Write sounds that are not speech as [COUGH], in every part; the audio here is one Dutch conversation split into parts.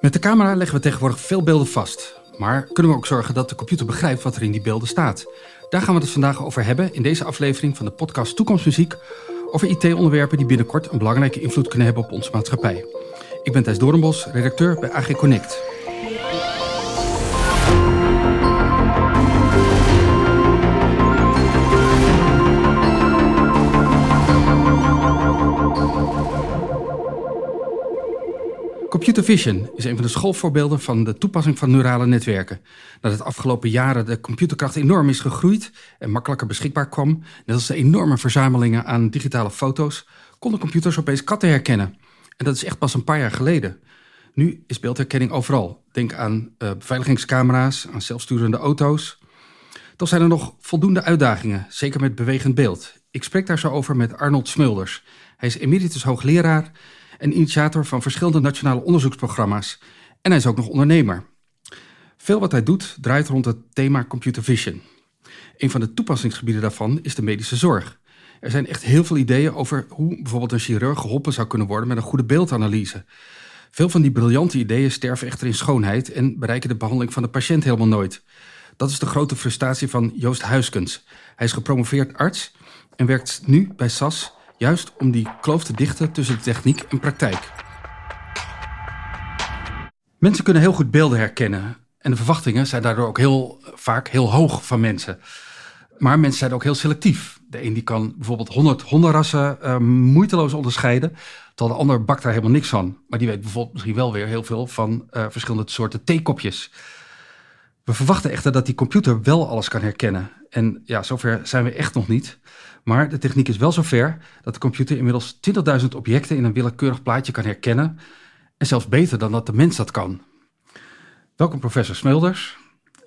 Met de camera leggen we tegenwoordig veel beelden vast. Maar kunnen we ook zorgen dat de computer begrijpt wat er in die beelden staat? Daar gaan we het vandaag over hebben in deze aflevering van de podcast Toekomstmuziek. Over IT-onderwerpen die binnenkort een belangrijke invloed kunnen hebben op onze maatschappij. Ik ben Thijs Doornbos, redacteur bij AG Connect. Computer vision is een van de schoolvoorbeelden van de toepassing van neurale netwerken. Nadat de afgelopen jaren de computerkracht enorm is gegroeid en makkelijker beschikbaar kwam, net als de enorme verzamelingen aan digitale foto's, konden computers opeens katten herkennen. En dat is echt pas een paar jaar geleden. Nu is beeldherkenning overal. Denk aan uh, beveiligingscamera's, aan zelfsturende auto's. Toch zijn er nog voldoende uitdagingen, zeker met bewegend beeld. Ik spreek daar zo over met Arnold Smulders. Hij is emeritus hoogleraar en initiator van verschillende nationale onderzoeksprogramma's. En hij is ook nog ondernemer. Veel wat hij doet draait rond het thema computer vision. Een van de toepassingsgebieden daarvan is de medische zorg. Er zijn echt heel veel ideeën over hoe bijvoorbeeld een chirurg geholpen zou kunnen worden met een goede beeldanalyse. Veel van die briljante ideeën sterven echter in schoonheid en bereiken de behandeling van de patiënt helemaal nooit. Dat is de grote frustratie van Joost Huiskens. Hij is gepromoveerd arts en werkt nu bij SAS Juist om die kloof te dichten tussen techniek en praktijk. Mensen kunnen heel goed beelden herkennen. En de verwachtingen zijn daardoor ook heel vaak heel hoog van mensen. Maar mensen zijn ook heel selectief. De een die kan bijvoorbeeld 100 hondenrassen uh, moeiteloos onderscheiden. Terwijl de ander bakt daar helemaal niks van. Maar die weet bijvoorbeeld misschien wel weer heel veel van uh, verschillende soorten theekopjes. We verwachten echter dat die computer wel alles kan herkennen. En ja, zover zijn we echt nog niet. Maar de techniek is wel zover dat de computer inmiddels 20.000 objecten in een willekeurig plaatje kan herkennen. En zelfs beter dan dat de mens dat kan. Welkom professor Smulders.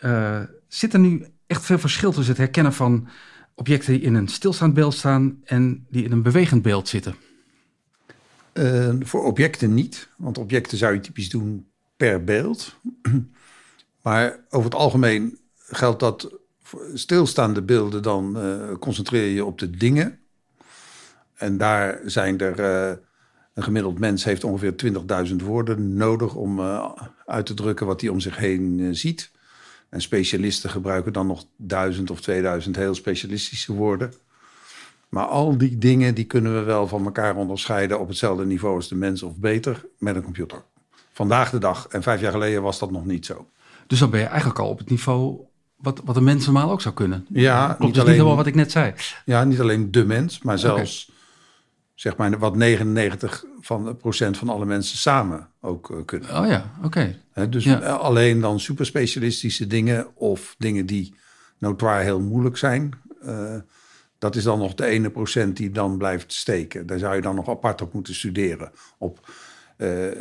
Uh, zit er nu echt veel verschil tussen het herkennen van objecten die in een stilstaand beeld staan en die in een bewegend beeld zitten? Uh, voor objecten niet, want objecten zou je typisch doen per beeld. [CLEARS THROAT] maar over het algemeen geldt dat stilstaande beelden, dan uh, concentreer je op de dingen. En daar zijn er. Uh, een gemiddeld mens heeft ongeveer 20.000 woorden nodig om uh, uit te drukken wat hij om zich heen ziet. En specialisten gebruiken dan nog 1000 of 2000 heel specialistische woorden. Maar al die dingen die kunnen we wel van elkaar onderscheiden op hetzelfde niveau als de mens of beter met een computer. Vandaag de dag en vijf jaar geleden was dat nog niet zo. Dus dan ben je eigenlijk al op het niveau wat, wat een mens normaal ook zou kunnen. Ja, Klopt niet, dus alleen, niet helemaal wat ik net zei. Ja, niet alleen de mens, maar zelfs zeg maar wat 99 van, procent van alle mensen samen ook uh, kunnen. Oh ja, oké. Okay. Dus ja. alleen dan superspecialistische dingen of dingen die notoir heel moeilijk zijn. Uh, dat is dan nog de ene procent die dan blijft steken. Daar zou je dan nog apart op moeten studeren. Op uh,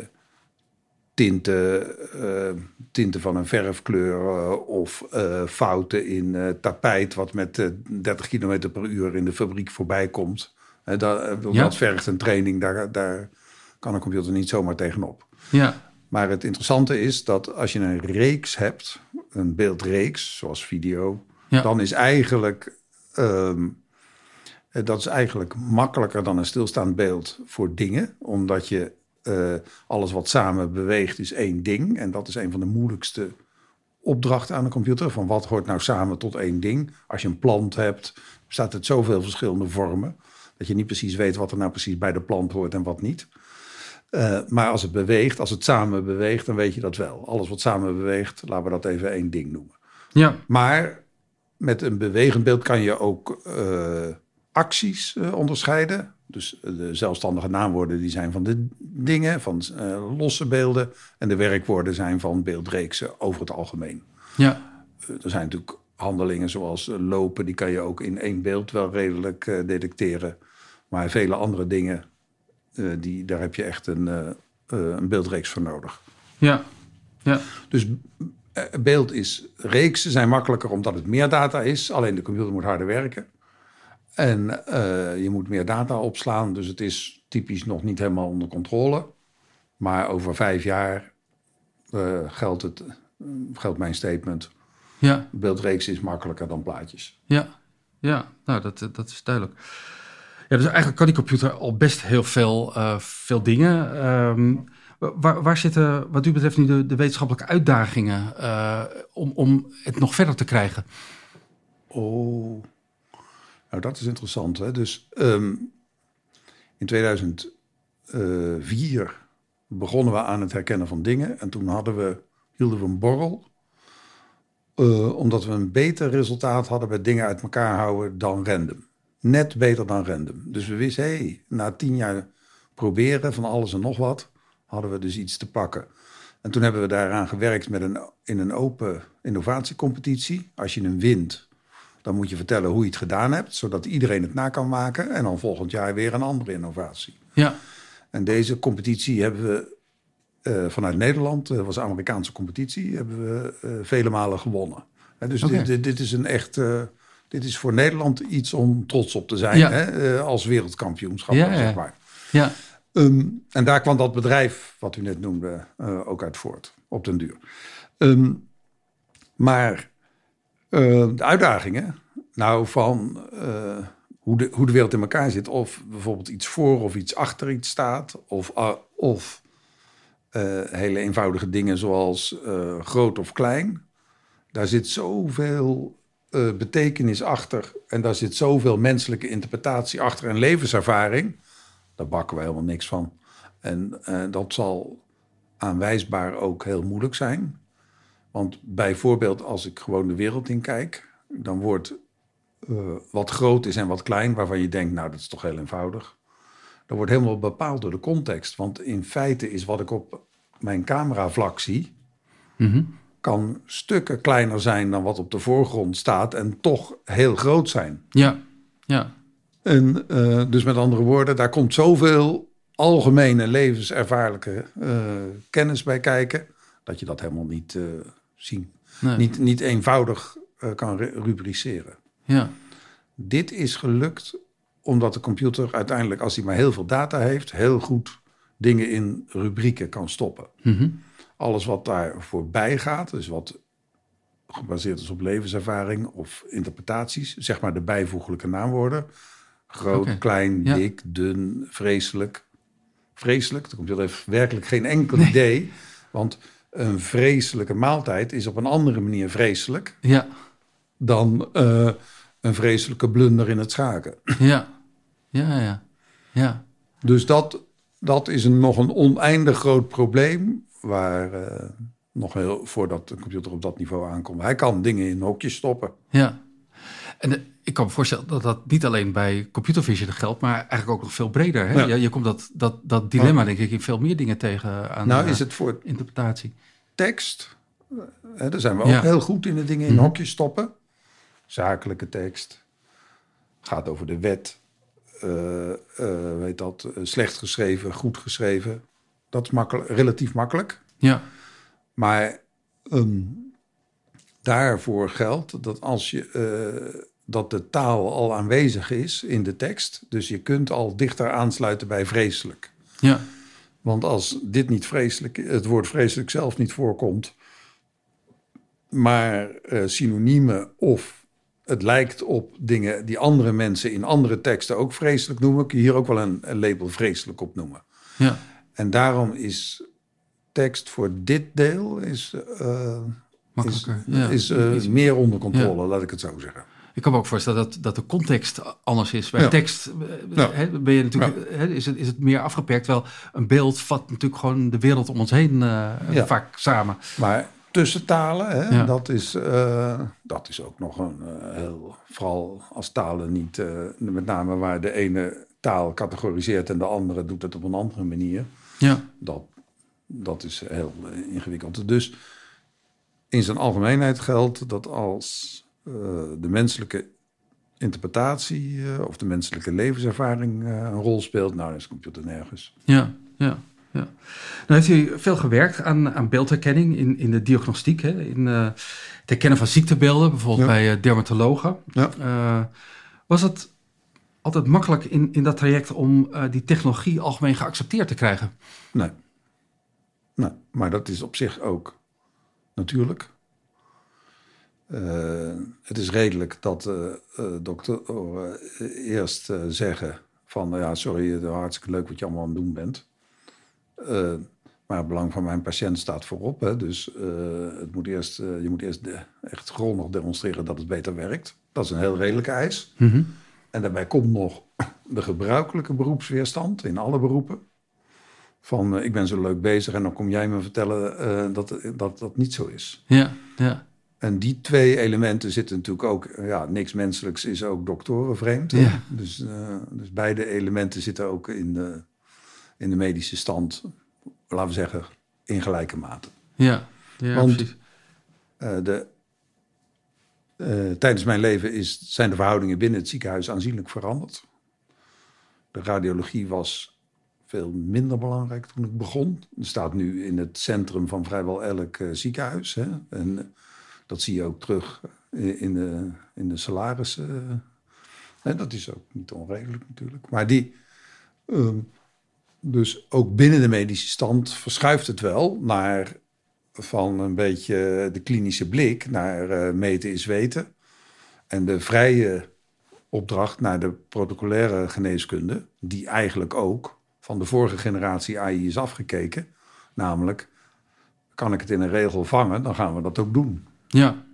tinten, uh, tinten van een verfkleur uh, of uh, fouten in tapijt wat met 30 km per uur in de fabriek voorbij komt. dat, ja. dat vergt een training, daar, daar kan een computer niet zomaar tegenop. Ja. Maar het interessante is dat als je een reeks hebt, een beeldreeks zoals video, ja. dan is eigenlijk um, dat is eigenlijk makkelijker dan een stilstaand beeld voor dingen, omdat je uh, alles wat samen beweegt is één ding. En dat is een van de moeilijkste opdrachten aan een computer. Van wat hoort nou samen tot één ding? Als je een plant hebt, bestaat het zoveel verschillende vormen. Dat je niet precies weet wat er nou precies bij de plant hoort en wat niet. Uh, maar als het beweegt, als het samen beweegt, dan weet je dat wel. Alles wat samen beweegt, laten we dat even één ding noemen. Ja. Maar met een bewegend beeld kan je ook uh, acties uh, onderscheiden. Dus de zelfstandige naamwoorden die zijn van de dingen, van uh, losse beelden. En de werkwoorden zijn van beeldreeksen over het algemeen. Ja. Uh, er zijn natuurlijk handelingen zoals uh, lopen, die kan je ook in één beeld wel redelijk detecteren. Maar vele andere dingen, die, daar heb je echt een, een beeldreeks voor nodig. Ja, ja. Dus beeld is, reeksen zijn makkelijker omdat het meer data is. Alleen de computer moet harder werken. En uh, je moet meer data opslaan, dus het is typisch nog niet helemaal onder controle. Maar over vijf jaar uh, geldt, het, geldt mijn statement. Ja. Beeldreeks is makkelijker dan plaatjes. Ja, ja. nou dat, dat is duidelijk. Ja, dus eigenlijk kan die computer al best heel veel, uh, veel dingen. Um, Waar, waar zitten wat u betreft nu de, de wetenschappelijke uitdagingen uh, om, om het nog verder te krijgen? Oh, nou dat is interessant. Hè? Dus um, in 2004 begonnen we aan het herkennen van dingen. En toen hadden we, hielden we een borrel. Uh, omdat we een beter resultaat hadden bij dingen uit elkaar houden dan random. Net beter dan random. Dus we wisten, hey, na tien jaar proberen van alles en nog wat, hadden we dus iets te pakken. En toen hebben we daaraan gewerkt met een, in een open innovatiecompetitie. Als je hem wint, dan moet je vertellen hoe je het gedaan hebt, zodat iedereen het na kan maken. En dan volgend jaar weer een andere innovatie. Ja. En deze competitie hebben we uh, vanuit Nederland, dat was een Amerikaanse competitie, hebben we uh, vele malen gewonnen. En dus okay. dit, dit, is een echt, dit is voor Nederland iets om trots op te zijn Ja. hè, als wereldkampioenschap, Ja, zeg maar. Ja, Um, en daar kwam dat bedrijf, wat u net noemde, ook uit voort, op den duur. Um, maar uh, de uitdagingen, nou van uh, hoe, de, hoe de wereld in elkaar zit, of bijvoorbeeld iets voor of iets achter iets staat, of, of hele eenvoudige dingen zoals groot of klein, daar zit zoveel betekenis achter en daar zit zoveel menselijke interpretatie achter en levenservaring. Daar bakken we helemaal niks van. En dat zal aanwijsbaar ook heel moeilijk zijn. Want bijvoorbeeld als ik gewoon de wereld in kijk, dan wordt uh, wat groot is en wat klein, waarvan je denkt, nou dat is toch heel eenvoudig. Dat wordt helemaal bepaald door de context. Want in feite is wat ik op mijn cameravlak zie, mm -hmm. kan stukken kleiner zijn dan wat op de voorgrond staat en toch heel groot zijn. Ja, ja. En uh, dus met andere woorden, daar komt zoveel algemene levenservaarlijke uh, kennis bij kijken, dat je dat helemaal niet zien, Nee. niet, niet eenvoudig kan rubriceren. Ja, Dit is gelukt omdat de computer uiteindelijk, als hij maar heel veel data heeft, heel goed dingen in rubrieken kan stoppen. mm -hmm. Alles wat daar voorbij gaat, dus wat gebaseerd is op levenservaring of interpretaties, zeg maar de bijvoeglijke naamwoorden. Groot, klein, Ja. dik, dun, vreselijk. Vreselijk, de computer heeft werkelijk geen enkel Nee. idee. Want een vreselijke maaltijd is op een andere manier vreselijk ja, dan eh, een vreselijke blunder in het schaken. [CLEARS THROAT] ja, ja, ja. ja. Dus dat, dat is een, nog een oneindig groot probleem. Waar eh, nog heel voordat de computer op dat niveau aankomt. Hij kan dingen in hokjes stoppen. Ja. En eh, ik kan me voorstellen dat dat niet alleen bij computer vision geldt, maar eigenlijk ook nog veel breder. Hè? Ja. Je, je komt dat, dat, dat dilemma, denk ik, in veel meer dingen tegen aan nou eh, is het voor interpretatie. tekst. Hè, daar zijn we ook Ja. heel goed in de dingen in Mhm. hokjes stoppen. Zakelijke tekst. Gaat over de wet. eh, eh, weet dat, slecht geschreven, goed geschreven. Dat is makkelijk, relatief makkelijk. Ja, Maar ehm, daarvoor geldt dat als je dat de taal al aanwezig is in de tekst, dus je kunt al dichter aansluiten bij vreselijk. ja, Want als dit niet vreselijk, het woord vreselijk zelf niet voorkomt, maar eh, synoniemen of het lijkt op dingen die andere mensen in andere teksten ook vreselijk noemen, kun je hier ook wel een, een label vreselijk op noemen. ja. En daarom is tekst voor dit deel is, eh, Makkelijker. is, ja. is eh, Iets- meer onder controle, laat ik het zo zeggen. Ik kan me ook voorstellen dat, dat de context anders is. Bij Ja. tekst eh, Ja. ben je natuurlijk, is, het, is het meer afgeperkt. Wel, een beeld vat natuurlijk gewoon de wereld om ons heen eh, vaak samen. Maar tussentalen, hè, dat, is, eh, dat is ook nog een heel, vooral als talen niet, met name waar de ene taal categoriseert en de andere doet het op een andere manier. Ja, Dat, dat is heel ingewikkeld. Dus in zijn algemeenheid geldt dat als de menselijke interpretatie eh, of de menselijke levenservaring eh, een rol speelt, nou dan is de computer nergens. ja, ja. ja. Nou heeft u veel gewerkt aan, aan beeldherkenning in, in de diagnostiek. Hè? In eh, het herkennen van ziektebeelden, bijvoorbeeld Ja. bij eh, dermatologen. Ja. Eh, was het altijd makkelijk in, in dat traject om eh, die technologie algemeen geaccepteerd te krijgen? Nee. nee. Maar dat is op zich ook natuurlijk. Eh, het is redelijk dat uh, dokter uh, eerst uh, zeggen van... ja, sorry, het is hartstikke leuk wat je allemaal aan het doen bent. Maar het belang van mijn patiënt staat voorop. Hè? Dus het moet eerst, je moet eerst de, echt grondig demonstreren dat het beter werkt. Dat is een heel redelijke eis. Mhm. En daarbij komt nog de gebruikelijke beroepsweerstand in alle beroepen. Van ik ben zo leuk bezig en dan kom jij me vertellen dat, dat dat niet zo is. Ja, ja. En die twee elementen zitten natuurlijk ook, eh, ja, niks menselijks is ook doktorenvreemd. Ja. Dus, eh, dus beide elementen zitten ook in de, in de medische stand, laten we zeggen, in gelijke mate. Ja, ja Want- precies. Eh, de, tijdens mijn leven is, zijn de verhoudingen binnen het ziekenhuis aanzienlijk veranderd. De radiologie was veel minder belangrijk toen ik begon. Er staat nu in het centrum van vrijwel elk ziekenhuis. Hè? En dat zie je ook terug in, in de, in de salarissen. eh. En dat is ook niet onredelijk natuurlijk. Maar die, ehm, dus ook binnen de medische stand verschuift het wel naar van een beetje de klinische blik naar eh, meten is weten. En de vrije opdracht naar de protocolaire geneeskunde, die eigenlijk ook van de vorige generatie AI is afgekeken. Namelijk, kan ik het in een regel vangen, dan gaan we dat ook doen. Ja,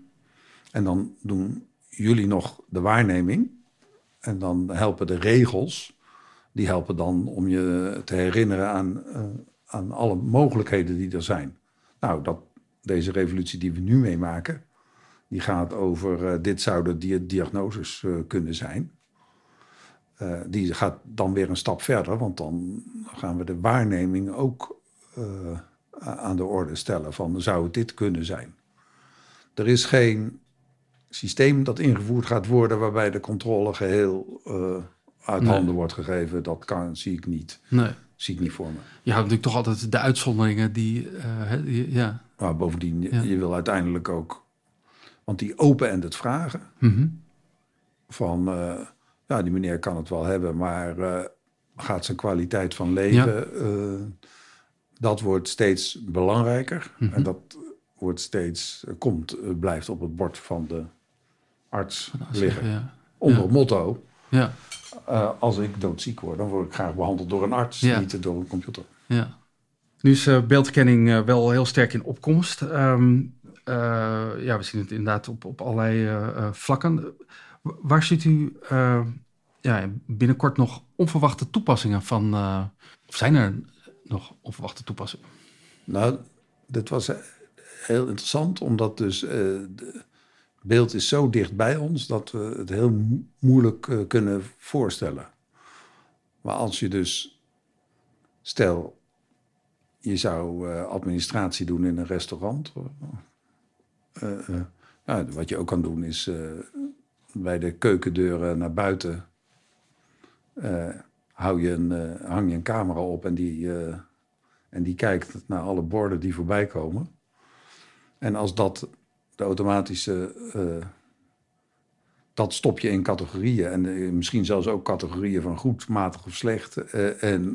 En dan doen jullie nog de waarneming. En dan helpen de regels, die helpen dan om je te herinneren aan, eh, aan alle mogelijkheden die er zijn. Nou, dat, deze revolutie die we nu meemaken, die gaat over eh, dit zouden die diagnoses eh, kunnen zijn. Die gaat dan weer een stap verder, want dan gaan we de waarneming ook aan de orde stellen van zou het dit kunnen zijn. Er is geen systeem dat ingevoerd gaat worden waarbij de controle geheel eh, uit Nee. handen wordt gegeven. Dat kan, zie ik niet. nee. Zie ik niet voor me. Je houdt natuurlijk toch altijd de uitzonderingen die, die- ja. Maar bovendien, je- Ja. je wil uiteindelijk ook... Want die open-ended vragen Mhm. van... eh, ja, die meneer kan het wel hebben, maar gaat zijn kwaliteit van leven... dat wordt steeds belangrijker. Mhm. En dat wordt steeds, eh, komt, eh, blijft op het bord van de arts liggen. Ja. Onder het motto... Ja, Eh, als ik doodziek word, dan word ik graag behandeld door een arts, Ja. niet door een computer. ja. Nu is beeldherkenning eh, wel heel sterk in opkomst. Ehm, eh, ja, we zien het inderdaad op, op allerlei vlakken. Waar ziet u ja, binnenkort nog onverwachte toepassingen van? of zijn er nog onverwachte toepassingen? Nou, dit was heel interessant, omdat dus eh, beeld is zo dicht bij ons dat we het heel mo- moeilijk eh, kunnen voorstellen. Maar als je dus, stel, je zou eh, administratie doen in een restaurant. ja, wat je ook kan doen is bij de keukendeuren naar buiten hou je een, hang je een camera op en die, en die kijkt naar alle borden die voorbij komen. En als dat de automatische. eh, dat stop je in categorieën. En eh, misschien zelfs ook categorieën van goed, matig of slecht. eh, en,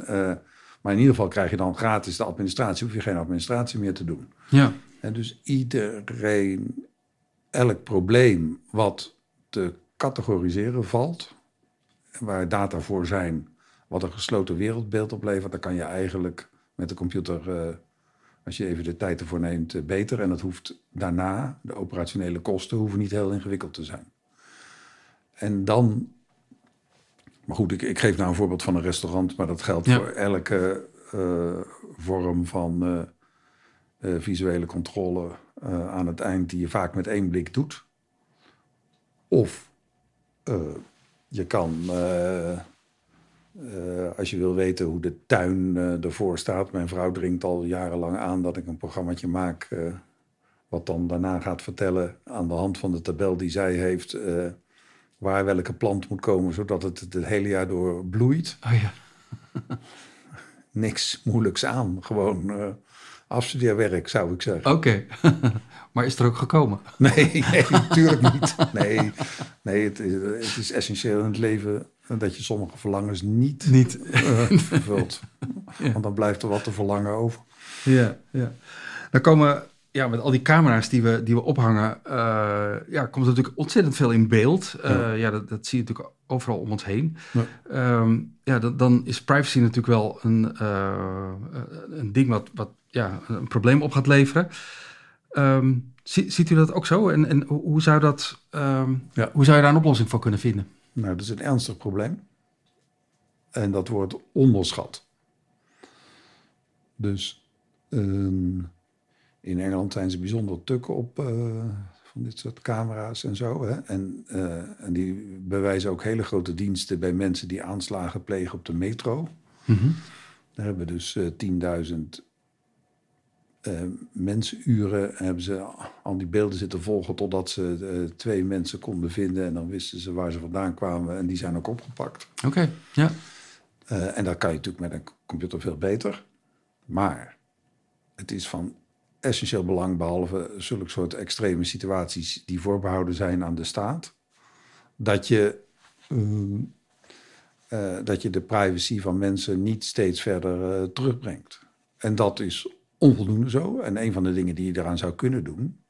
maar in ieder geval krijg je dan gratis de administratie. Hoef je geen administratie meer te doen. Ja, En dus iedereen, elk probleem wat te categoriseren valt, waar data voor zijn, wat een gesloten wereldbeeld oplevert, dan kan je eigenlijk met de computer, als je even de tijd ervoor neemt, eh, beter. En dat hoeft daarna, de operationele kosten, hoeven niet heel ingewikkeld te zijn. En dan, maar goed, ik, ik geef nou een voorbeeld van een restaurant, maar dat geldt Ja. voor elke eh, vorm van eh, visuele controle aan het eind die je vaak met één blik doet. Of je kan, eh, als je wil weten hoe de tuin eh, ervoor staat. Mijn vrouw dringt al jarenlang aan dat ik een programmaatje maak. eh, wat dan daarna gaat vertellen aan de hand van de tabel die zij heeft. waar welke plant moet komen, zodat het het hele jaar door bloeit. oh ja. [LAUGHS] Niks moeilijks aan. Gewoon afstudeerwerk, zou ik zeggen. Oké, [LAUGHS] maar is er ook gekomen? [LAUGHS] Nee, nee, natuurlijk niet. Nee, nee het, is, het is essentieel in het leven dat je sommige verlangens niet, Niet. eh, [LAUGHS] vervult. Want dan blijft er wat te verlangen over. Ja, ja. Dan komen, ja, met al die camera's die we, die we ophangen, eh, ja, komt er natuurlijk ontzettend veel in beeld. Eh, ja, Ja. dat, dat zie je natuurlijk overal om ons heen. Ja. Ehm, ja, dan, dan is privacy natuurlijk wel een, eh, een ding wat, wat ja, een probleem op gaat leveren. Ehm, ziet u dat ook zo? En, en hoe, zou dat, ehm, ja. hoe zou je daar een oplossing voor kunnen vinden? Nou, dat is een ernstig probleem. En dat wordt onderschat. Dus ehm, in Engeland zijn ze bijzonder tukken op uh, van dit soort camera's en zo. Hè? En, uh, en die bewijzen ook hele grote diensten bij mensen die aanslagen plegen op de metro. Mm Daar hebben we dus uh, 10.000 uh, mensuren hebben ze al die beelden zitten volgen totdat ze uh, twee mensen konden vinden. En dan wisten ze waar ze vandaan kwamen en die zijn ook opgepakt. Oké, ja. Uh, en dat kan je natuurlijk met een computer veel beter. Maar het is van essentieel belang, behalve zulke soort extreme situaties die voorbehouden zijn aan de staat, dat je, dat je de privacy van mensen niet steeds verder terugbrengt. En dat is onvoldoende zo. En een van de dingen die je eraan zou kunnen doen,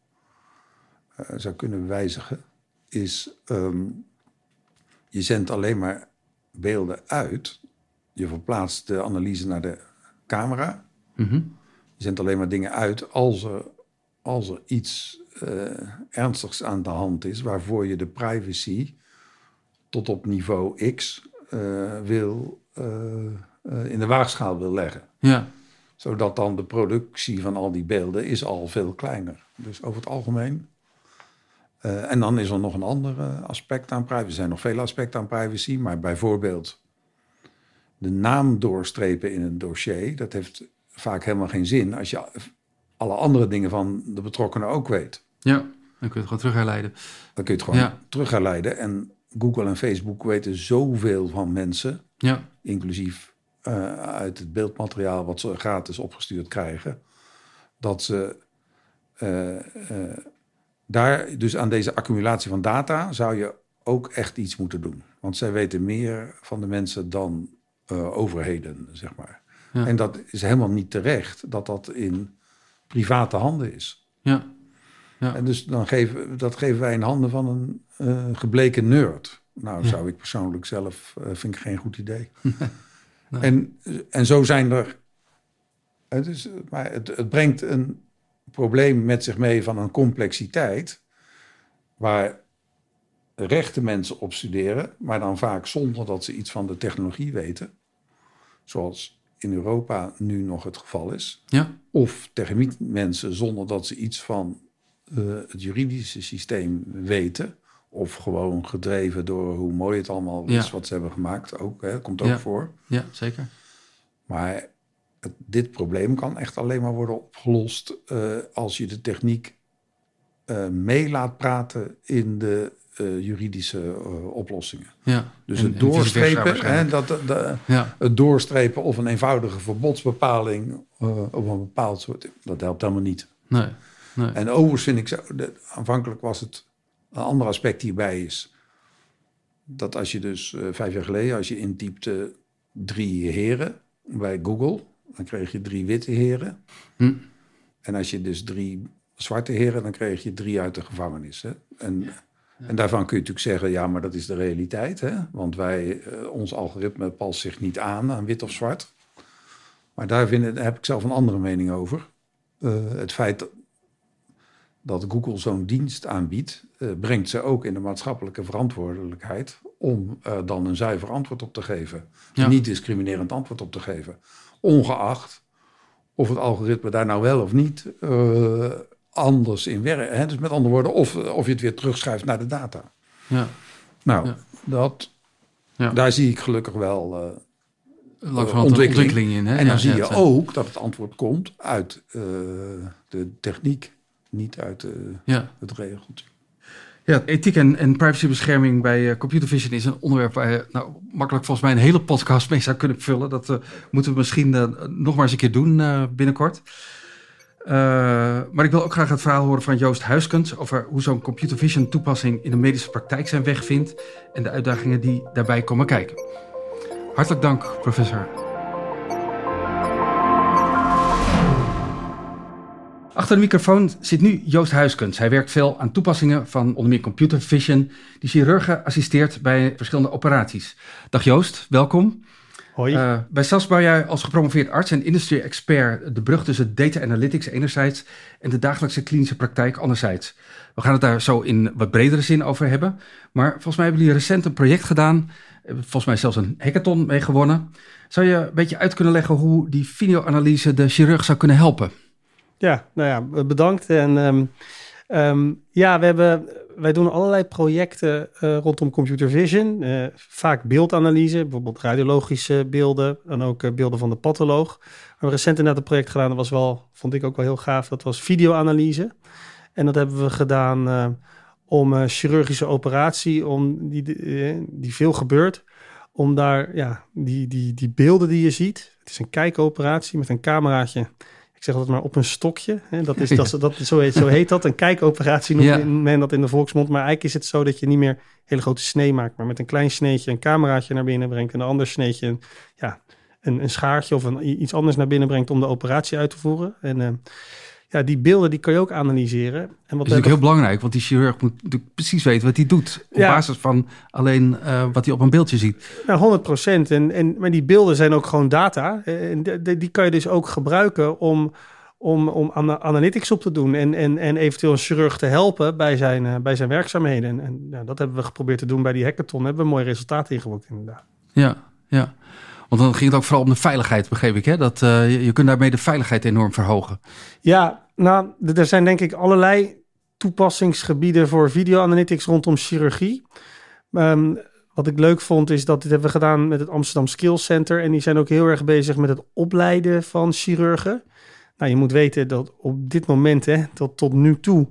uh, zou kunnen wijzigen, is um, je zendt alleen maar beelden uit. Je verplaatst de analyse naar de camera. Mm -hmm. Je zendt alleen maar dingen uit als er, als er iets uh, ernstigs aan de hand is, waarvoor je de privacy tot op niveau X uh, wil, in de waagschaal wil leggen. Ja zodat dan de productie van al die beelden is al veel kleiner. Dus over het algemeen. Uh, en dan is er nog een ander aspect aan privacy. Er zijn nog veel aspecten aan privacy, maar bijvoorbeeld de naam doorstrepen in een dossier, dat heeft vaak helemaal geen zin als je alle andere dingen van de betrokkenen ook weet. Ja, dan kun je het gewoon terug herleiden. Dan kun je het gewoon ja. terug herleiden. En Google en Facebook weten zoveel van mensen, ja. inclusief uh, uit het beeldmateriaal wat ze gratis opgestuurd krijgen, dat ze uh, uh, daar, dus aan deze accumulatie van data, zou je ook echt iets moeten doen. Want zij weten meer van de mensen dan overheden, zeg maar. Ja. En dat is helemaal niet terecht dat dat in private handen is. Ja. ja. En dus dan geven, dat geven wij in handen van een gebleken nerd. Nou, ja. zou ik persoonlijk zelf, vind ik geen goed idee. [LAUGHS] En, en zo zijn er. Het, is, maar het, het brengt een probleem met zich mee van een complexiteit. Waar rechte mensen op studeren, maar dan vaak zonder dat ze iets van de technologie weten. Zoals in Europa nu nog het geval is. Ja. Of mensen zonder dat ze iets van uh, het juridische systeem weten. Of gewoon gedreven door hoe mooi het allemaal is wat ze hebben gemaakt. Ook, hè, komt ook ja. voor. Ja, zeker. Maar het, dit probleem kan echt alleen maar worden opgelost uh, als je de techniek uh, mee laat praten in de uh, juridische oplossingen. Ja. Dus en, het doorstrepen, hè, dat, de, ja. het doorstrepen of een eenvoudige verbodsbepaling op een bepaald soort, dat helpt helemaal niet. Nee. nee. En overigens vind ik zo, de, aanvankelijk was het een ander aspect hierbij is dat als je dus uh, vijf jaar geleden, als je intypte drie heren bij Google, dan kreeg je drie witte heren. Hm. En als je dus drie zwarte heren, dan kreeg je drie uit de gevangenis. Hè? En, ja. en daarvan kun je natuurlijk zeggen, ja, maar dat is de realiteit. Hè? Want wij, uh, ons algoritme past zich niet aan aan wit of zwart. Maar daar, vind, daar heb ik zelf een andere mening over. Uh, het feit dat, Google zo'n dienst aanbiedt, uh, brengt ze ook in de maatschappelijke verantwoordelijkheid om uh, dan een zuiver antwoord op te geven. Ja. Niet discriminerend antwoord op te geven. Ongeacht of het algoritme daar nou wel of niet uh, anders in werkt. Dus met andere woorden, of, of je het weer terugschrijft naar de data. Ja. Nou, Ja. dat, Ja. daar zie ik gelukkig wel eh, ontwikkeling. een ontwikkeling in. Hè? En dan zie je eh, ook dat het antwoord komt uit eh, de techniek, niet uit eh, Ja. het regeltje. Ja, ethiek en, en privacybescherming bij eh, computer vision is een onderwerp waar je nou, makkelijk volgens mij een hele podcast mee zou kunnen vullen. Dat eh, moeten we misschien nog maar eens een keer doen eh, binnenkort. Eh, maar ik wil ook graag het verhaal horen van Joost Huiskens over hoe zo'n computer vision toepassing in de medische praktijk zijn weg vindt en de uitdagingen die daarbij komen kijken. Hartelijk dank, professor. Achter de microfoon zit nu Joost Huiskens. Hij werkt veel aan toepassingen van onder meer computer vision, die chirurgen assisteert bij verschillende operaties. Dag Joost, welkom. Hoi. Uh, bij SAS bouw jij als gepromoveerd arts en industrie-expert de brug tussen data analytics enerzijds en de dagelijkse klinische praktijk anderzijds. We gaan het daar zo in wat bredere zin over hebben. Maar volgens mij hebben jullie recent een project gedaan, volgens mij zelfs een hackathon mee gewonnen. Zou je een beetje uit kunnen leggen hoe die videoanalyse de chirurg zou kunnen helpen? Ja, nou ja, bedankt. En um, um, ja, we hebben wij doen allerlei projecten uh, rondom computer vision. Uh, vaak beeldanalyse, bijvoorbeeld radiologische beelden en ook beelden van de patholoog. We hebben recent inderdaad een project gedaan, dat was wel, vond ik ook wel heel gaaf. Dat was videoanalyse. En dat hebben we gedaan om een chirurgische operatie, om die, die veel gebeurt, om daar ja, die, die, die beelden die je ziet. Het is een kijkoperatie met een cameraatje zeg dat maar op een stokje. Hè? Dat is, dat, dat, zo, heet, zo heet dat. Een kijkoperatie noemt men dat in de volksmond. Maar eigenlijk is het zo dat je niet meer hele grote snee maakt. Maar met een klein sneetje een cameraatje naar binnen brengt. En een ander sneetje ja, een, een schaartje of een, iets anders naar binnen brengt om de operatie uit te voeren. En uh, ja, die beelden die kan je ook analyseren. En wat dat is ook heel belangrijk, want die chirurg moet natuurlijk precies weten wat hij doet. Op basis van alleen uh, wat hij op een beeldje ziet. Nou, 100 procent. En, en, maar die beelden zijn ook gewoon data. En die, die kan je dus ook gebruiken om, om, om analytics op te doen. En, en, en eventueel een chirurg te helpen bij zijn, uh, bij zijn werkzaamheden. En, en nou, dat hebben we geprobeerd te doen bij die hackathon. hebben we mooie resultaten ingeboekt inderdaad. Ja, ja. Want dan ging het ook vooral om de veiligheid, begreep ik. Hè? Dat, uh, je, je kunt daarmee de veiligheid enorm verhogen. Ja, nou, er zijn denk ik allerlei toepassingsgebieden voor videoanalytics rondom chirurgie. Um, wat ik leuk vond is dat dit hebben we gedaan met het Amsterdam Skills Center. En die zijn ook heel erg bezig met het opleiden van chirurgen. Nou, je moet weten dat op dit moment, hè, tot, tot nu toe,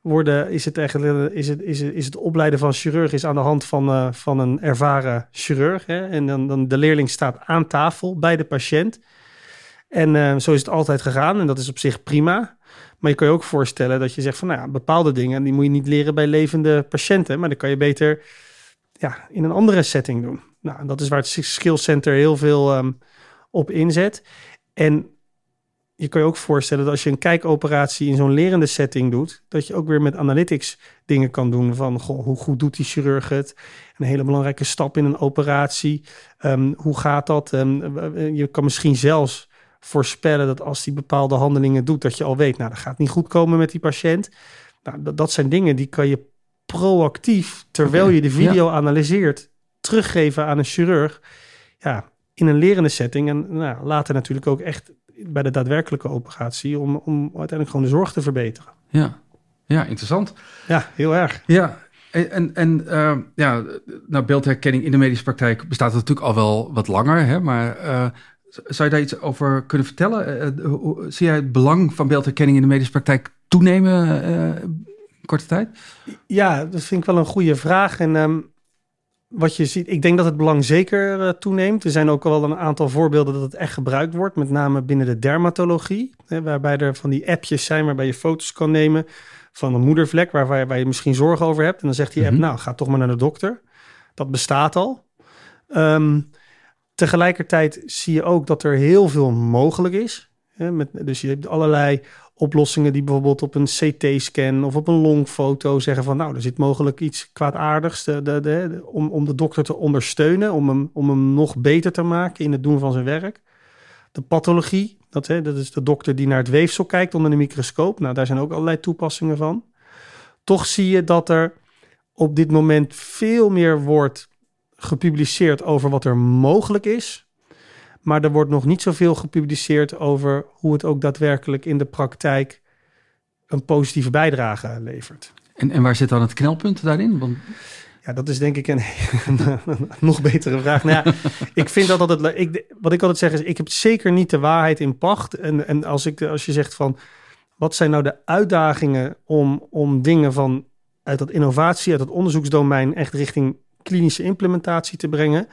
worden, is, het eigenlijk, is, het, is, het, is het opleiden van chirurg is aan de hand van, uh, van een ervaren chirurg. Hè? En dan, dan de leerling staat aan tafel bij de patiënt. En uh, zo is het altijd gegaan en dat is op zich prima. Maar je kan je ook voorstellen dat je zegt van nou ja, bepaalde dingen die moet je niet leren bij levende patiënten, maar dan kan je beter ja, in een andere setting doen. Nou, dat is waar het Skills Center heel veel um, op inzet. En je kan je ook voorstellen dat als je een kijkoperatie in zo'n lerende setting doet, dat je ook weer met analytics dingen kan doen van goh, hoe goed doet die chirurg het? Een hele belangrijke stap in een operatie. Um, hoe gaat dat? Um, je kan misschien zelfs voorspellen dat als die bepaalde handelingen doet, dat je al weet, nou, dat gaat niet goed komen met die patiënt. Nou, dat, dat zijn dingen die kan je proactief, terwijl je de video analyseert, teruggeven aan een chirurg. Ja, in een lerende setting. En nou, later natuurlijk ook echt bij de daadwerkelijke operatie om, om uiteindelijk gewoon de zorg te verbeteren. Ja, ja interessant. Ja, heel erg. Ja, en, en uh, ja, nou, beeldherkenning in de medische praktijk bestaat natuurlijk al wel wat langer, hè, maar uh, zou je daar iets over kunnen vertellen? Uh, zie jij het belang van beeldherkenning in de medische praktijk toenemen korte tijd? Ja, dat vind ik wel een goede vraag. En um, wat je ziet, ik denk dat het belang zeker uh, toeneemt. Er zijn ook wel een aantal voorbeelden dat het echt gebruikt wordt, met name binnen de dermatologie, hè, waarbij er van die appjes zijn waarbij je foto's kan nemen van een moedervlek waar, waar, waar je misschien zorgen over hebt. En dan zegt die app, mhm. nou, ga toch maar naar de dokter. Dat bestaat al. Um, tegelijkertijd zie je ook dat er heel veel mogelijk is. Hè, met, dus je hebt allerlei oplossingen die bijvoorbeeld op een CT-scan of op een longfoto zeggen van nou, er zit mogelijk iets kwaadaardigs de, de, om, om de dokter te ondersteunen, om hem, om hem nog beter te maken in het doen van zijn werk. De pathologie, dat, hè, dat is de dokter die naar het weefsel kijkt onder de microscoop. Nou, daar zijn ook allerlei toepassingen van. Toch zie je dat er op dit moment veel meer wordt gepubliceerd over wat er mogelijk is maar er wordt nog niet zoveel gepubliceerd over hoe het ook daadwerkelijk in de praktijk een positieve bijdrage levert. En, en waar zit dan het knelpunt daarin? Want... Ja, dat is denk ik een, [LAUGHS] nog betere vraag. Nou ja, ik vind dat altijd. Ik, wat ik altijd zeg is: ik heb zeker niet de waarheid in pacht. En, en als, ik, als je zegt van wat zijn nou de uitdagingen om, om dingen van uit dat innovatie, uit dat onderzoeksdomein echt richting klinische implementatie te brengen?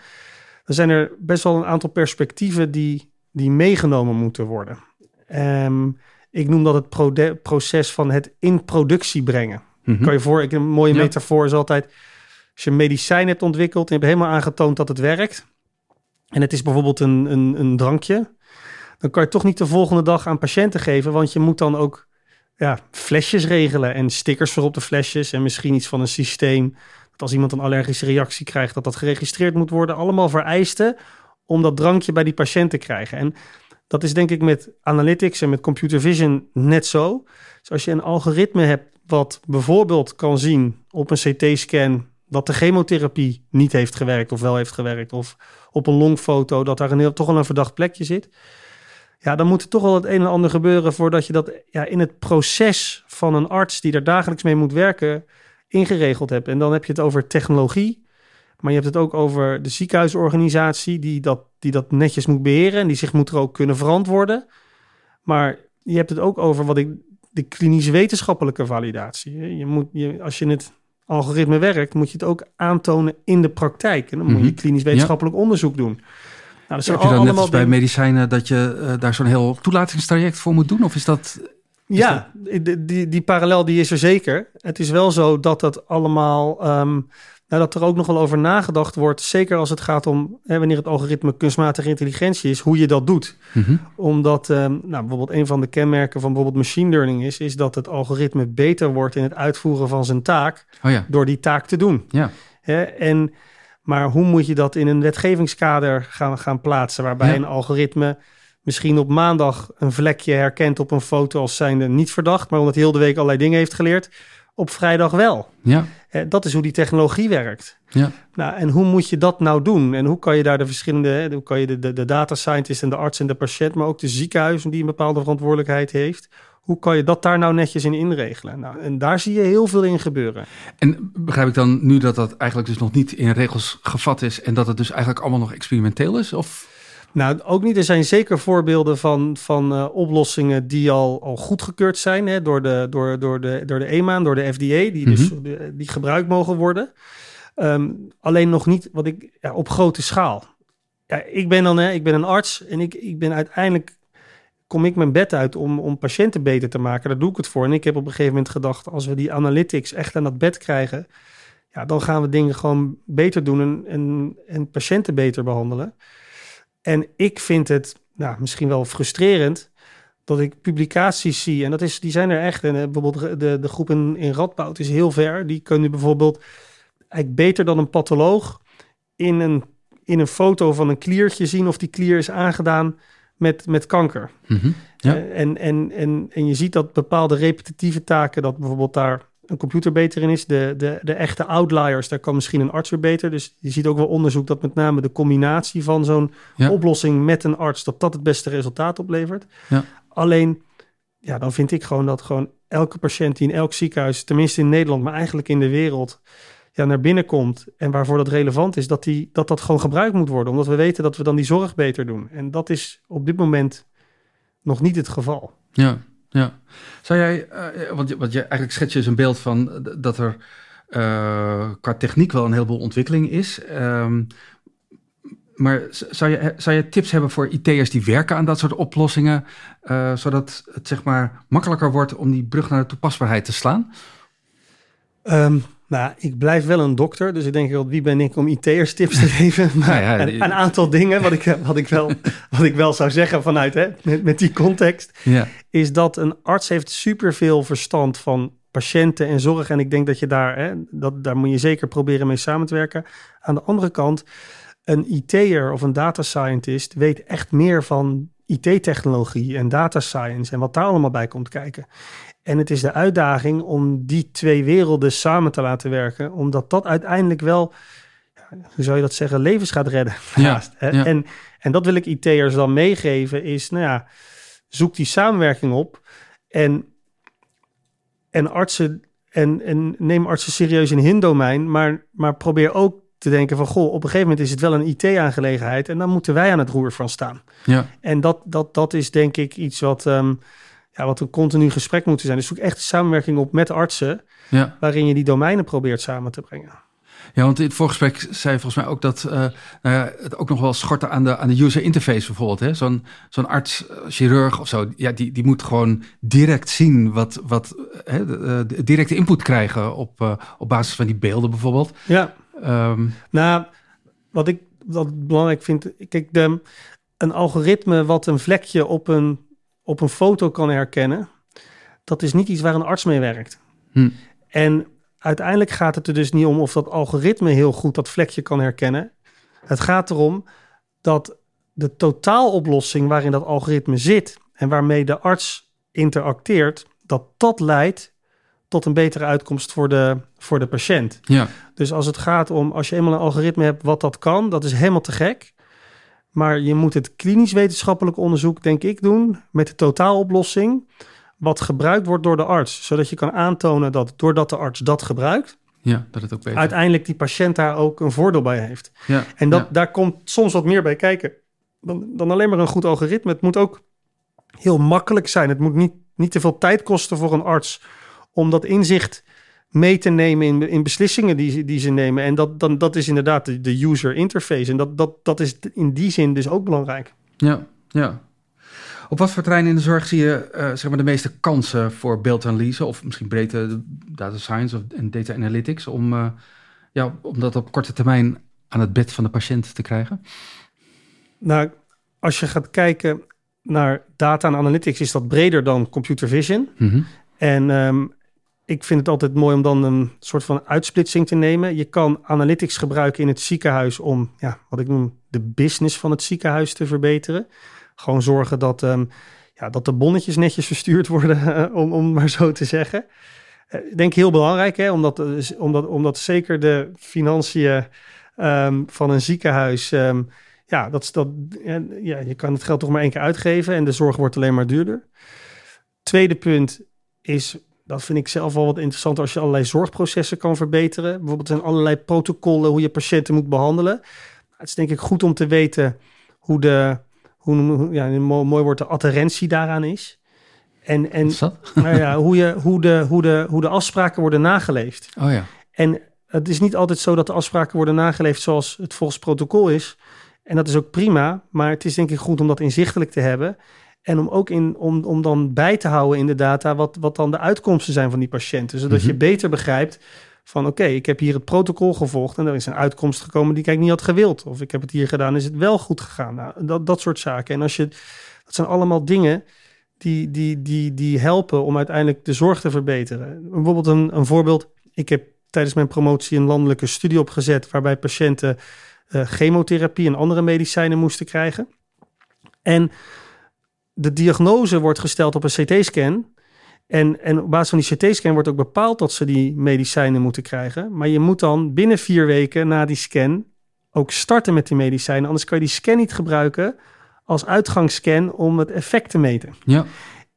Er zijn er best wel een aantal perspectieven die, die meegenomen moeten worden. Um, ik noem dat het proces van het in productie brengen. Mm Kan je voor, ik, een mooie metafoor is altijd, als je een medicijn hebt ontwikkeld en je hebt helemaal aangetoond dat het werkt, en het is bijvoorbeeld een, een, een drankje, dan kan je toch niet de volgende dag aan patiënten geven, want je moet dan ook ja, flesjes regelen en stickers voor op de flesjes en misschien iets van een systeem als iemand een allergische reactie krijgt, dat dat geregistreerd moet worden. Allemaal vereisten om dat drankje bij die patiënt te krijgen. En dat is denk ik met analytics en met computer vision net zo. Dus als je een algoritme hebt wat bijvoorbeeld kan zien op een CT-scan dat de chemotherapie niet heeft gewerkt of wel heeft gewerkt, of op een longfoto dat daar een heel, toch wel een verdacht plekje zit. Ja, dan moet er toch wel het een en ander gebeuren voordat je dat ja, in het proces van een arts die er dagelijks mee moet werken, ingeregeld hebt. En dan heb je het over technologie, maar je hebt het ook over de ziekenhuisorganisatie die dat, die dat netjes moet beheren en die zich moet er ook kunnen verantwoorden. Maar je hebt het ook over wat ik de klinisch wetenschappelijke validatie. Je moet, je, als je het algoritme werkt, moet je het ook aantonen in de praktijk. En dan moet je Mhm. klinisch wetenschappelijk onderzoek doen. Nou, dat zijn Heb je dan net allemaal als bij medicijnen dat je eh, daar zo'n heel toelatingstraject voor moet doen? Of is dat... Ja, die, die, die parallel die is er zeker. Het is wel zo dat dat allemaal, ehm, nou, dat er ook nog wel over nagedacht wordt. Zeker als het gaat om hè, wanneer het algoritme kunstmatige intelligentie is, hoe je dat doet. Mhm. Omdat, ehm, nou, bijvoorbeeld een van de kenmerken van bijvoorbeeld machine learning is, is dat het algoritme beter wordt in het uitvoeren van zijn taak Oh ja, door die taak te doen. ja. Hè? En, maar hoe moet je dat in een wetgevingskader gaan, gaan plaatsen, waarbij Ja. een algoritme misschien op maandag een vlekje herkent op een foto als zijnde niet verdacht, maar omdat hij heel de week allerlei dingen heeft geleerd, op vrijdag wel. Ja, Hè, Dat is hoe die technologie werkt. ja. Nou, en hoe moet je dat nou doen? En hoe kan je daar de verschillende, hè, hoe kan je de, de, de data scientist en de arts en de patiënt, maar ook de ziekenhuis die een bepaalde verantwoordelijkheid heeft, hoe kan je dat daar nou netjes in inregelen? Nou, en daar zie je heel veel in gebeuren. En begrijp ik dan nu dat dat eigenlijk dus nog niet in regels gevat is... en dat het dus eigenlijk allemaal nog experimenteel is? Of... Nou, ook niet. Er zijn zeker voorbeelden van, van eh, oplossingen die al, al goedgekeurd zijn hè, door, de, door, door, de, door de EMA door de FDA, die, dus, de- die gebruikt mogen worden. Ehm, alleen nog niet wat ik, ja, op grote schaal. Ja, ik ben dan hè, ik ben een arts en ik, ik ben uiteindelijk kom ik mijn bed uit om, om patiënten beter te maken. Daar doe ik het voor. En ik heb op een gegeven moment gedacht, als we die analytics echt aan dat bed krijgen, ja, dan gaan we dingen gewoon beter doen en, en, en patiënten beter behandelen. En ik vind het nou, misschien wel frustrerend dat ik publicaties zie. En dat is, die zijn er echt. En eh, bijvoorbeeld de, de groep in, in Radboud is heel ver. Die kunnen bijvoorbeeld eigenlijk beter dan een patholoog in een, in een foto van een kliertje zien of die klier is aangedaan met, met kanker. Mhm. Ja. Eh, en, en, en, en je ziet dat bepaalde repetitieve taken, dat bijvoorbeeld daar een computer beter in is. De, de, de echte outliers, daar kan misschien een arts weer beter. Dus je ziet ook wel onderzoek dat met name de combinatie van zo'n Ja. oplossing met een arts, dat dat het beste resultaat oplevert. Ja. Alleen, ja, dan vind ik gewoon dat gewoon elke patiënt die in elk ziekenhuis, tenminste in Nederland, maar eigenlijk in de wereld, ja, naar binnen komt en waarvoor dat relevant is, dat, die, dat dat gewoon gebruikt moet worden. Omdat we weten dat we dan die zorg beter doen. En dat is op dit moment nog niet het geval. Ja, ja. Zou jij, eh, want, want je eigenlijk schets je dus een beeld van eh, dat er eh, qua techniek wel een heleboel ontwikkeling is. Ehm, maar zou je, zou je tips hebben voor IT'ers die werken aan dat soort oplossingen, zodat het zeg maar makkelijker wordt om die brug naar de toepasbaarheid te slaan? Ehm, nou, ik blijf wel een dokter, dus ik denk wel, wie ben ik om IT'ers tips te [LAUGHS] geven? Maar ja, een aantal dingen wat ik, wat, ik wel, [LAUGHS] wat ik wel zou zeggen vanuit, hè, met, met die context, Ja, is dat een arts heeft superveel verstand van patiënten en zorg. En ik denk dat je daar, hè, dat, daar moet je zeker proberen mee samen te werken. Aan de andere kant, een IT'er of een data scientist weet echt meer van IT-technologie en data science en wat daar allemaal bij komt kijken. En het is de uitdaging om die twee werelden samen te laten werken, omdat dat uiteindelijk wel, ja, hoe zou je dat zeggen, levens gaat redden. Ja. En, en dat wil ik IT'ers dan meegeven, is nou ja, zoek die samenwerking op en, en artsen en, en neem artsen serieus in hun domein, maar, maar probeer ook te denken van goh, op een gegeven moment is het wel een IT-aangelegenheid en dan moeten wij aan het roer van staan. ja, En dat, dat, dat is denk ik iets wat, ehm, ja, wat een continu gesprek moet zijn. Dus zoek echt samenwerking op met artsen, ja. waarin je die domeinen probeert samen te brengen. Ja, want in het voorgesprek zei je volgens mij ook dat eh, nou ja, het ook nog wel schortte aan de, aan de user interface bijvoorbeeld. hè. Zo'n zo'n arts, eh, chirurg of zo, ja, die, die moet gewoon direct zien wat, wat eh, hè, de, de directe input krijgen op, op basis van die beelden bijvoorbeeld. Ja, Ehm, Nou, wat ik wat belangrijk vind, kijk, de, een algoritme wat een vlekje op een, op een foto kan herkennen, dat is niet iets waar een arts mee werkt. Hm. En uiteindelijk gaat het er dus niet om of dat algoritme heel goed dat vlekje kan herkennen. Het gaat erom dat de totaaloplossing waarin dat algoritme zit en waarmee de arts interacteert, dat dat leidt tot een betere uitkomst voor de, voor de patiënt. Ja. Dus als het gaat om, als je eenmaal een algoritme hebt wat dat kan, dat is helemaal te gek. Maar je moet het klinisch wetenschappelijk onderzoek, denk ik, doen met de totaaloplossing, wat gebruikt wordt door de arts. Zodat je kan aantonen dat doordat de arts dat gebruikt, ja, dat het ook beter. uiteindelijk die patiënt daar ook een voordeel bij heeft. Ja. En dat, ja. daar komt soms wat meer bij kijken dan, dan alleen maar een goed algoritme. Het moet ook heel makkelijk zijn. Het moet niet, niet te veel tijd kosten voor een arts om dat inzicht mee te nemen in, in beslissingen die, die ze nemen. En dat, dan, dat is inderdaad de, de user interface. En dat, dat, dat is in die zin dus ook belangrijk. Ja, ja. Op wat voor terrein in de zorg zie je uh, zeg maar de meeste kansen voor beeldanalyse of misschien breedte data science of, en data analytics om, uh, ja, om dat op korte termijn aan het bed van de patiënt te krijgen? Nou, als je gaat kijken naar data en analytics, is dat breder dan computer vision. Mm -hmm. En um, ik vind het altijd mooi om dan een soort van uitsplitsing te nemen. Je kan analytics gebruiken in het ziekenhuis om, ja, wat ik noem, de business van het ziekenhuis te verbeteren. Gewoon zorgen dat, um, ja, dat de bonnetjes netjes verstuurd worden, uh, [LAUGHS] om, om maar zo te zeggen. Uh, ik denk heel belangrijk, hè, omdat, uh, omdat, omdat zeker de financiën um, van een ziekenhuis. Um, ja, dat, dat, ja, je kan het geld toch maar één keer uitgeven en de zorg wordt alleen maar duurder. Tweede punt is dat vind ik zelf wel wat interessant als je allerlei zorgprocessen kan verbeteren. Bijvoorbeeld zijn allerlei protocollen hoe je patiënten moet behandelen. Het is denk ik goed om te weten hoe de, hoe, ja, mooi woord, de adherentie daaraan is. En, en [LAUGHS] nou ja, hoe, je, hoe, de, hoe, de, hoe de afspraken worden nageleefd. Oh ja. En het is niet altijd zo dat de afspraken worden nageleefd zoals het volgens protocol is. En dat is ook prima, maar het is denk ik goed om dat inzichtelijk te hebben. En om ook in, om, om dan bij te houden in de data wat, wat dan de uitkomsten zijn van die patiënten. Zodat Mhm. je beter begrijpt van oké, ik heb hier het protocol gevolgd en er is een uitkomst gekomen die ik niet had gewild. Of ik heb het hier gedaan, is het wel goed gegaan. Nou, dat, dat soort zaken. En als je, dat zijn allemaal dingen die, die, die, die helpen om uiteindelijk de zorg te verbeteren. Bijvoorbeeld een, een voorbeeld. Ik heb tijdens mijn promotie een landelijke studie opgezet waarbij patiënten uh, chemotherapie en andere medicijnen moesten krijgen. En de diagnose wordt gesteld op een CT-scan. En, en op basis van die CT-scan wordt ook bepaald dat ze die medicijnen moeten krijgen. Maar je moet dan binnen vier weken na die scan ook starten met die medicijnen. Anders kan je die scan niet gebruiken als uitgangsscan om het effect te meten. Ja.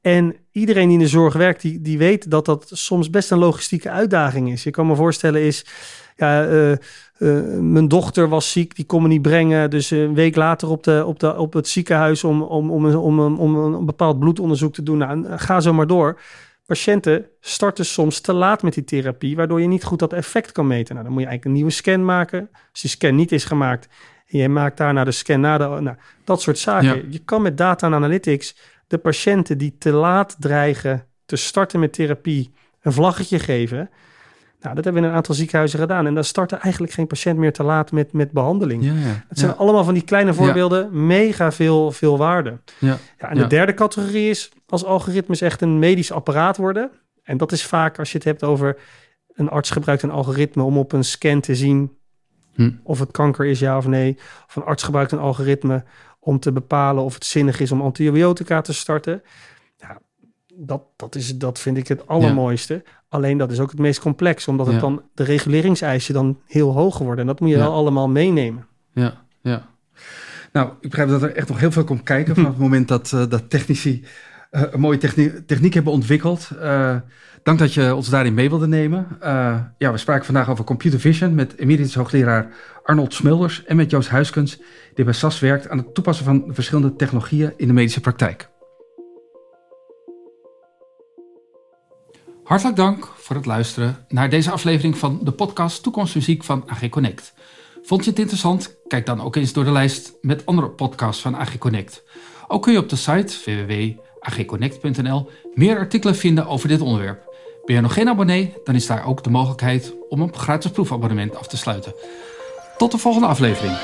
En iedereen die in de zorg werkt, die, die weet dat dat soms best een logistieke uitdaging is. Je kan me voorstellen is, ja, uh, uh, mijn dochter was ziek, die kon me niet brengen. Dus een week later op, de, op, de, op het ziekenhuis om, om, om, om, om, om een bepaald bloedonderzoek te doen. Nou, ga zo maar door. Patiënten starten soms te laat met die therapie, waardoor je niet goed dat effect kan meten. Nou, dan moet je eigenlijk een nieuwe scan maken. Als die scan niet is gemaakt en je maakt daarna de scan na de... Nou, dat soort zaken. Ja. Je kan met data en analytics de patiënten die te laat dreigen te starten met therapie een vlaggetje geven. Nou, dat hebben we in een aantal ziekenhuizen gedaan. En dan startte eigenlijk geen patiënt meer te laat met, met behandeling. Ja, ja. Het zijn ja. allemaal van die kleine voorbeelden, mega veel, veel waarde. Ja. Ja, en de derde categorie is als algoritmes echt een medisch apparaat worden. En dat is vaak als je het hebt over een arts gebruikt een algoritme om op een scan te zien Hm. of het kanker is ja of nee. Of een arts gebruikt een algoritme om te bepalen of het zinnig is om antibiotica te starten. Dat, dat, is, dat vind ik het allermooiste. Alleen dat is ook het meest complex, omdat het Ja. dan de reguleringseisen dan heel hoog worden. En dat moet je Ja. wel allemaal meenemen. Ja, ja. Nou, ik begrijp dat er echt nog heel veel komt kijken vanaf het moment dat, eh, dat technici eh, een mooie technie- techniek hebben ontwikkeld. Eh, dank dat je ons daarin mee wilde nemen. Eh, ja, we spraken vandaag over computer vision met emeritus hoogleraar Arnold Smulders en met Joost Huiskens, die bij SAS werkt aan het toepassen van verschillende technologieën in de medische praktijk. Hartelijk dank voor het luisteren naar deze aflevering van de podcast Toekomstmuziek van AG Connect. Vond je het interessant? Kijk dan ook eens door de lijst met andere podcasts van AG Connect. Ook kun je op de site www.agconnect.nl meer artikelen vinden over dit onderwerp. Ben je nog geen abonnee? Dan is daar ook de mogelijkheid om een gratis proefabonnement af te sluiten. Tot de volgende aflevering.